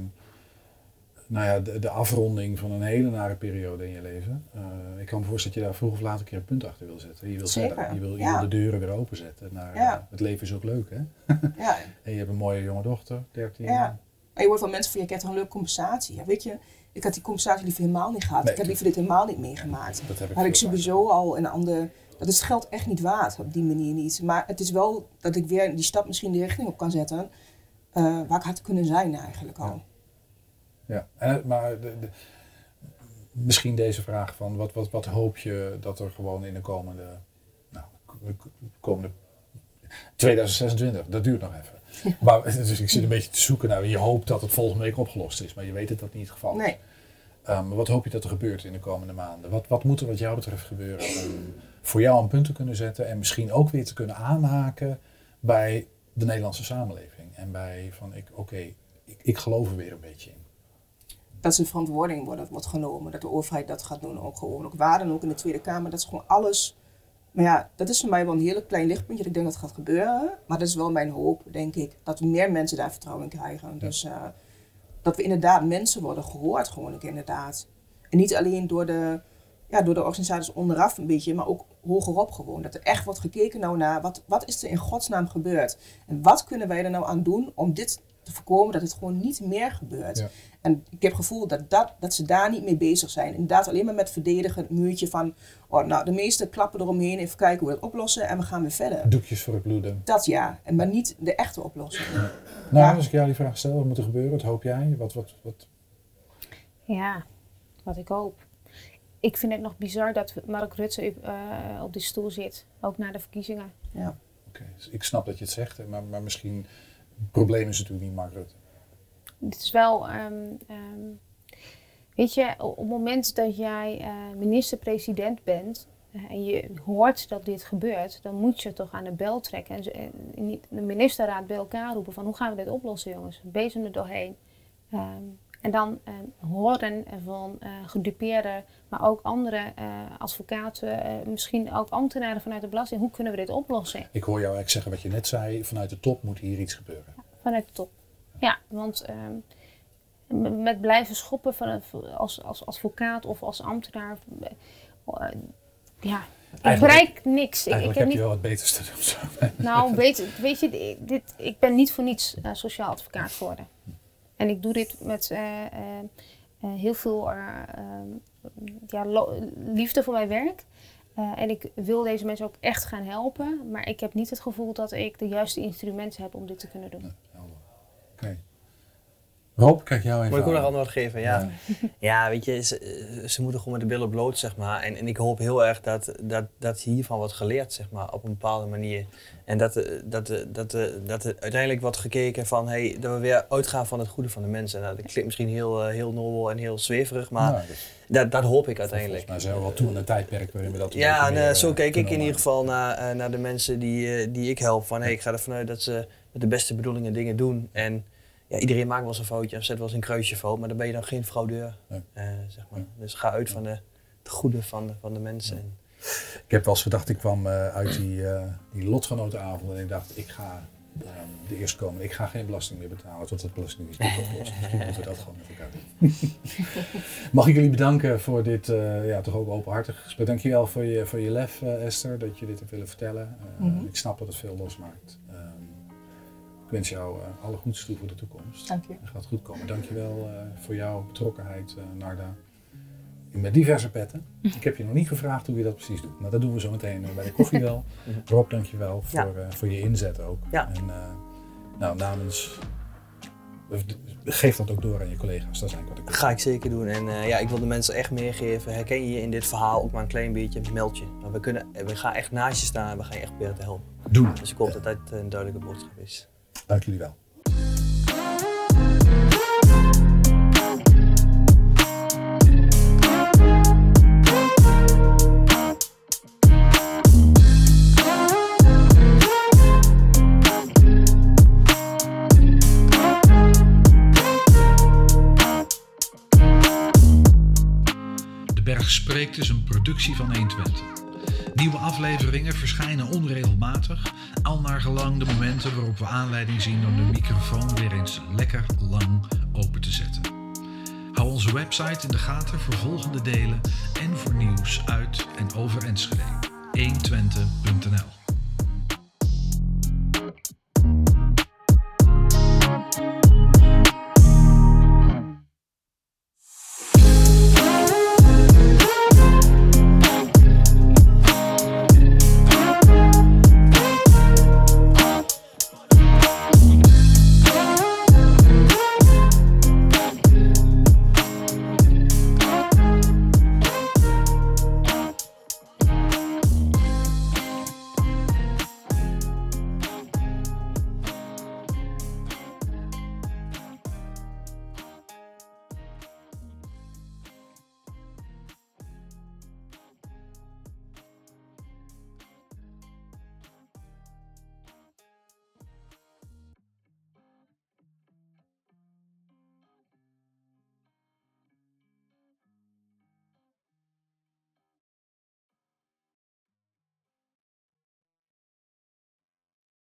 nou ja, de, de afronding van een hele nare periode in je leven. eh, ik kan me voorstellen dat je daar vroeg of later een keer een punt achter wil zetten. Je wil, verder. Je wil, je ja. wil de deuren weer openzetten. Naar, Ja. eh, het leven is ook leuk, hè? ja. En je hebt een mooie jonge dochter, 13. Ja. En je hoort van mensen van, je krijgt een leuke compensatie. Ja, weet je, ik had die compensatie liever helemaal niet gehad. Nee, ik had liever dit helemaal niet meegemaakt. Dat heb ik had ik sowieso al een ander... Dat is het geld echt niet waard, op die manier niet. Maar het is wel dat ik weer die stap misschien die richting op kan zetten... eh, waar ik had kunnen zijn eigenlijk al. Ja, en, maar de, de- misschien deze vraag van wat, wat, wat hoop je dat er gewoon in de komende, nou, komende 2026, dat duurt nog even. Maar, dus ik zit een beetje te zoeken naar, je hoopt dat het volgende week opgelost is, maar je weet dat dat niet het geval is. Nee. Um, wat hoop je dat er gebeurt in de komende maanden? Wat, wat moet er wat jou betreft gebeuren om voor jou een punt te kunnen zetten en misschien ook weer te kunnen aanhaken bij de Nederlandse samenleving? En bij van, ik, oké, ik, ik geloof er weer een beetje in. Dat zijn verantwoording wordt, wordt genomen, dat de overheid dat gaat doen, ook gewoon. Ook waar dan ook in de Tweede Kamer, dat is gewoon alles. Maar ja, dat is voor mij wel een heel klein lichtpuntje. Ik denk dat het gaat gebeuren. Maar dat is wel mijn hoop, denk ik. Dat meer mensen daar vertrouwen in krijgen. Dus uh, dat we inderdaad mensen worden gehoord, gewoon inderdaad. En niet alleen door de, ja, door de organisaties onderaf een beetje, maar ook hogerop gewoon. Dat er echt wordt gekeken nou naar wat, wat is er in godsnaam gebeurd? En wat kunnen wij er nou aan doen om dit te voorkomen dat het gewoon niet meer gebeurt. Ja. En ik heb het gevoel dat, dat, dat ze daar niet mee bezig zijn. Inderdaad, alleen maar met verdedigen, het muurtje van, oh, nou, de meeste klappen eromheen, even kijken hoe we het oplossen en we gaan weer verder. Doekjes voor het bloeden. Dat ja, en maar niet de echte oplossing. Ja. Nou, als ik jou die vraag stel, wat moet er gebeuren? Wat hoop jij? Wat, wat, wat? Ja, wat ik hoop. Ik vind het nog bizar dat Mark Rutte uh, op die stoel zit, ook na de verkiezingen. Ja. Oké, okay. dus ik snap dat je het zegt, maar, maar misschien het probleem is natuurlijk niet Mark Rutte. Het is wel, um, um, weet je, op het moment dat jij uh, minister-president bent uh, en je hoort dat dit gebeurt, dan moet je toch aan de bel trekken en, en de ministerraad bij elkaar roepen van hoe gaan we dit oplossen jongens, bezem er doorheen. Um, en dan uh, horen van uh, gedupeerden, maar ook andere uh, advocaten, misschien ook ambtenaren vanuit de belasting. Hoe kunnen we dit oplossen? Ik hoor jou eigenlijk zeggen wat je net zei. Vanuit de top moet hier iets gebeuren. Ja, vanuit de top. Ja, want met blijven schoppen van, als, als advocaat of als ambtenaar, ja, ik bereik niks. Eigenlijk ik, ik heb, heb je wel wat beters te doen. Nou, weet, weet je, dit, ik ben niet voor niets sociaal advocaat geworden. En ik doe dit met uh, uh, heel veel ja, liefde voor mijn werk. en ik wil deze mensen ook echt gaan helpen. Maar ik heb niet het gevoel dat ik de juiste instrumenten heb om dit te kunnen doen. Oké. Rob, kijk jou even Moet ik ook nog antwoord geven? Ja. ja, weet je, ze, ze, moeten gewoon met de billen bloot, zeg maar. En, en ik hoop heel erg dat, dat, dat hiervan wordt geleerd, zeg maar, op een bepaalde manier. En dat, dat, dat, dat, dat er uiteindelijk wordt gekeken van, hey, dat we weer uitgaan van het goede van de mensen. Nou, dat klinkt misschien heel, heel nobel en heel zweverig, maar nou, dat, dat, hoop ik uiteindelijk. Maar zijn we wel toe aan een tijdperk waarin we dat Ja, en uh, zo kijk ik in ieder geval naar, naar de mensen die, die ik help. Van, hey, ik ga ervan uit dat ze met de beste bedoelingen dingen doen. En ja, iedereen maakt wel eens een foutje of zet wel eens een kruisje fout, maar dan ben je dan geen fraudeur. Nee. Uh, zeg maar. Dus ga uit van de, het goede van de, van de mensen. Ja. Ik heb wel eens gedacht, ik kwam uh, uit die, uh, die lotgenotenavond en ik dacht, ik ga um, de eerstkomende, ik ga geen belasting meer betalen tot het belasting is oplost. Misschien moeten we dat gewoon met elkaar doen. Mag ik jullie bedanken voor dit ja, toch ook openhartig gesprek. Dankjewel voor je, voor je lef, Esther, dat je dit hebt willen vertellen. Mm -hmm. Ik snap dat het veel losmaakt. Ik wens jou uh, alle goeds toe voor de toekomst. Dank je. Het gaat goed komen. Dank je wel uh, voor jouw betrokkenheid, uh, Narda. Met diverse petten. Ik heb je nog niet gevraagd hoe je dat precies doet. Maar dat doen we zo meteen bij de koffie wel. Rob, dank je wel voor, ja. voor je inzet ook. Ja. En nou, namens... Geef dat ook door aan je collega's. Dat is eigenlijk wat ik. Ga ik zeker doen. En ja, ik wil de mensen echt meegeven. Herken je je in dit verhaal ook maar een klein beetje, meld je. Maar we, kunnen, we gaan echt naast je staan en we gaan je echt proberen te helpen. Doen. Dus ik hoop dat dat een duidelijke boodschap is. Dank jullie wel. De Berg Spreekt is een productie van 120. Nieuwe afleveringen verschijnen onregelmatig, al naar gelang de momenten waarop we aanleiding zien om de microfoon weer eens lekker lang open te zetten. Hou onze website in de gaten voor volgende delen en voor nieuws uit en over Enschede. 120.nl